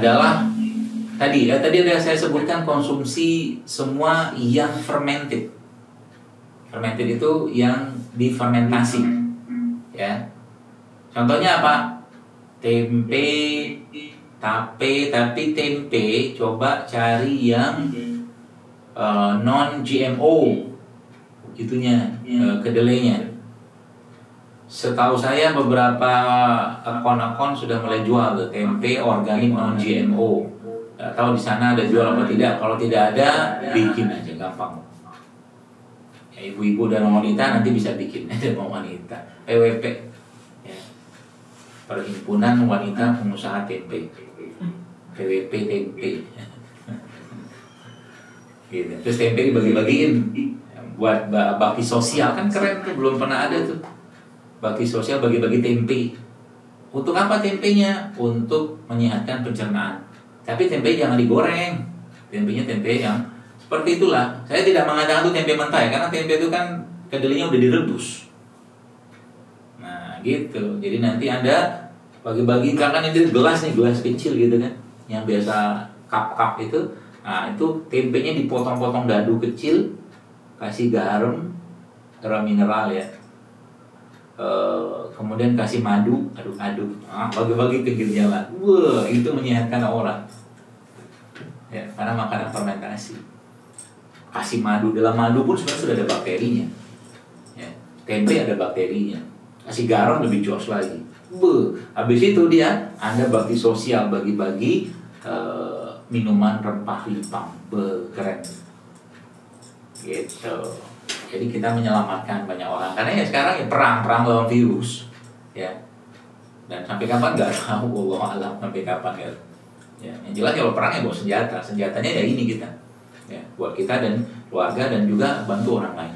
adalah tadi ya tadi ada saya sebutkan konsumsi semua yang fermented. Fermented itu yang difermentasi. Ya. Contohnya apa? Tempe, tape, tapi tempe coba cari yang uh, eh, non GMO gitunya uh, kedelainya Setahu saya beberapa akun-akun sudah mulai jual tempe organik non GMO. Gak tahu di sana ada jual apa tidak. Kalau tidak ada, bikin aja gampang. Ya, ibu-ibu dan wanita nanti bisa bikin aja mau wanita. PWP, ya. Perhimpunan Wanita Pengusaha Tempe. PWP Tempe. gitu. Terus tempe dibagi-bagiin buat bakti sosial kan keren tuh belum pernah ada tuh bagi sosial bagi-bagi tempe. Untuk apa tempenya? Untuk menyehatkan pencernaan. Tapi tempe jangan digoreng. Tempenya tempe yang seperti itulah. Saya tidak mengatakan itu tempe mentah ya, karena tempe itu kan kedelainya udah direbus. Nah, gitu. Jadi nanti Anda bagi-bagi kan ini gelas nih, gelas kecil gitu kan. Yang biasa cup-cup itu. Nah, itu tempenya dipotong-potong dadu kecil, kasih garam, garam mineral ya Eh, kemudian kasih madu aduk-aduk. Ah, bagi-bagi pinggir jalan wah itu menyehatkan orang ya karena makanan fermentasi. Kasih madu dalam madu pun sebenarnya sudah ada bakterinya. Ya, tempe ada bakterinya. Kasih garam lebih jos lagi. Be, habis itu dia anda bagi sosial bagi-bagi uh, minuman rempah limpang Be, keren. Gitu jadi kita menyelamatkan banyak orang. Karena ya sekarang ya perang perang lawan virus ya. Dan sampai kapan nggak tahu Allah alam sampai kapan ya. Ya yang jelas kalau perang ya bawa senjata. Senjatanya ya ini kita ya buat kita dan keluarga dan juga bantu orang lain.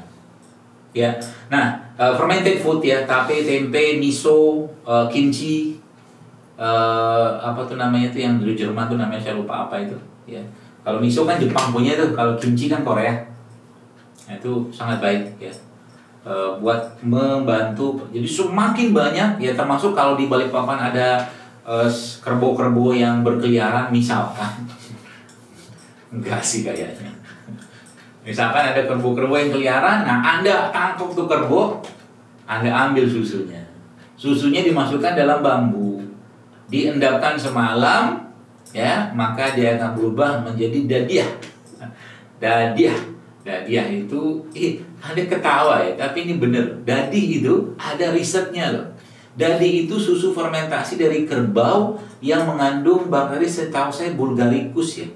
Ya nah uh, fermented food ya tape tempe miso uh, kimchi uh, apa tuh namanya tuh yang dari Jerman tuh namanya saya lupa apa itu ya. Kalau miso kan Jepang punya tuh kalau kimchi kan Korea itu sangat baik ya e, buat membantu. Jadi semakin banyak ya termasuk kalau di balik papan ada eh, kerbo-kerbo yang berkeliaran misalkan. Enggak sih kayaknya. Misalkan ada kerbo-kerbo yang keliaran, nah Anda tangkap tuh kerbo, Anda ambil susunya. Susunya dimasukkan dalam bambu, diendapkan semalam, ya maka dia akan berubah menjadi dadiah. Dadiah Dadiah itu, eh, ada ketawa ya, tapi ini bener. Dadi itu ada risetnya loh. Dadi itu susu fermentasi dari kerbau yang mengandung bakteri setahu saya bulgaricus ya.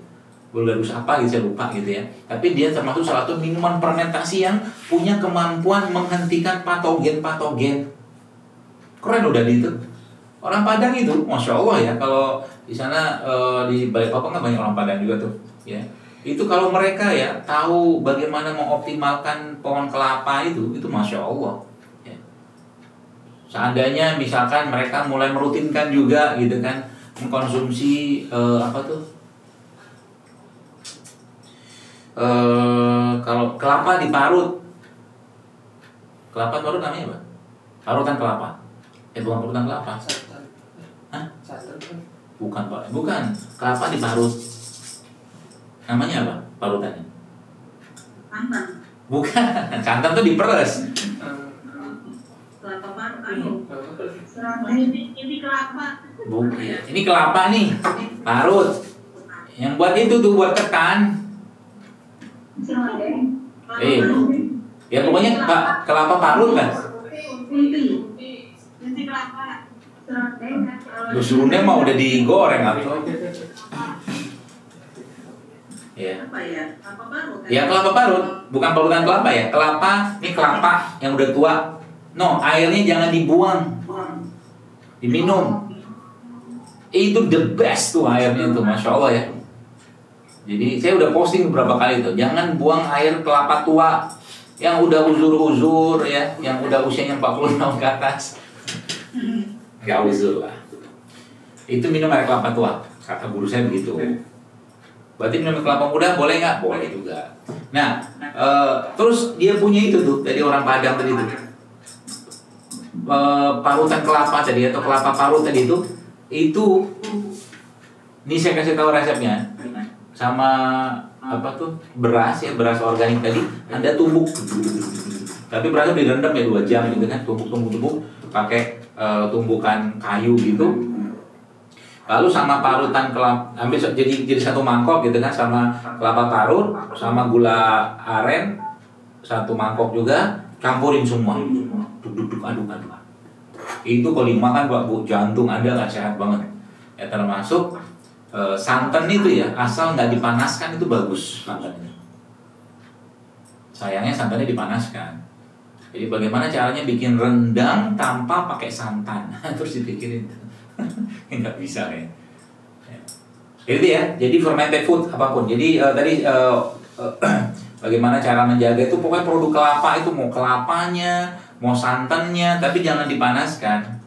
Bulgaricus apa gitu saya lupa gitu ya. Tapi dia termasuk salah satu minuman fermentasi yang punya kemampuan menghentikan patogen-patogen. Keren udah di itu. Orang Padang itu, masya Allah ya. Kalau di sana e, di Balikpapan kan banyak orang Padang juga tuh, ya itu kalau mereka ya tahu bagaimana mengoptimalkan pohon kelapa itu itu masya Allah. Ya. seandainya misalkan mereka mulai merutinkan juga gitu kan mengkonsumsi uh, apa tuh? Uh, kalau kelapa diparut kelapa parut namanya apa? Parutan kelapa. Eh bukan parutan kelapa. Hah? bukan pak. Bukan. Kelapa diparut Namanya apa parutannya? Santan. Bukan, santan tuh diperes. Kelapa parut Ini kelapa. Bukan. Ini kelapa nih, parut. Yang buat itu tuh buat ketan. Eh, ya pokoknya pak kelapa parut kan. Lu serundeng mah udah digoreng atau? Ya. Apa ya? Kelapa parut. Ya kelapa parut, bukan parutan kelapa ya. Kelapa, ini kelapa yang udah tua. No, airnya jangan dibuang. Diminum. Itu the best tuh airnya tuh, masya Allah ya. Jadi saya udah posting beberapa kali tuh, jangan buang air kelapa tua yang udah uzur-uzur ya, yang udah usianya 40 tahun ke atas. Gak uzur lah. Itu minum air kelapa tua, kata guru saya begitu. Berarti minum kelapa muda boleh nggak? Boleh juga. Nah, e, terus dia punya itu tuh dari orang Padang tadi itu. E, parutan kelapa tadi atau kelapa parut tadi itu itu Ini saya kasih tahu resepnya. Sama apa tuh beras ya beras organik tadi anda tumbuk tapi berasnya direndam ya dua jam gitu kan tumbuk tumbuk tumbuk pakai uh, tumbukan kayu gitu lalu sama parutan kelapa ambil jadi jadi satu mangkok gitu kan sama kelapa parut sama gula aren satu mangkok juga campurin semua. Duduk duduk aduk aduk itu kalau dimakan buat bu jantung anda nggak sehat banget. Ya termasuk e, santan itu ya asal nggak dipanaskan itu bagus santannya. Sayangnya santannya dipanaskan. Jadi bagaimana caranya bikin rendang tanpa pakai santan? Terus dipikirin nggak bisa ya. itu ya jadi fermented food apa pun. Jadi uh, tadi uh, uh, bagaimana cara menjaga itu pokoknya produk kelapa itu mau kelapanya mau santannya tapi jangan dipanaskan.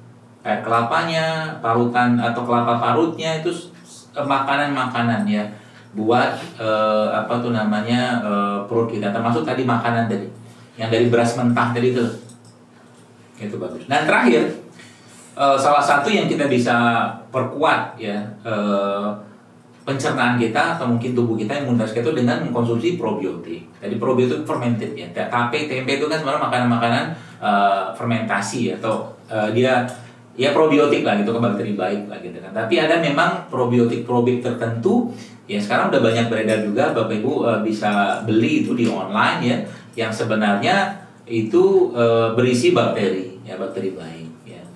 Kayak kelapanya parutan atau kelapa parutnya itu makanan-makanan ya. Buat uh, apa tuh namanya uh, perut kita. Termasuk tadi makanan tadi. Yang dari beras mentah tadi itu itu bagus. Dan terakhir uh, salah satu yang kita bisa perkuat ya uh, pencernaan kita atau mungkin tubuh kita yang kita itu dengan mengkonsumsi probiotik. Jadi probiotik fermented ya. Tape, tempe itu kan sebenarnya makanan-makanan uh, fermentasi atau uh, dia ya probiotik lah gitu kan bakteri baik lah gitu kan. Tapi ada memang probiotik probiotik tertentu ya sekarang udah banyak beredar juga Bapak Ibu uh, bisa beli itu di online ya yang sebenarnya itu uh, berisi bakteri ya bakteri baik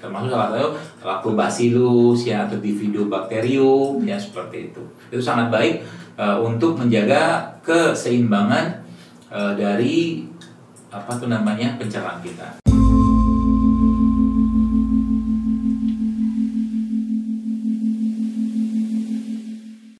termasuk salah satu lactobacillus ya atau bifidobacterium ya seperti itu. Itu sangat baik uh, untuk menjaga keseimbangan uh, dari apa tuh namanya pencernaan kita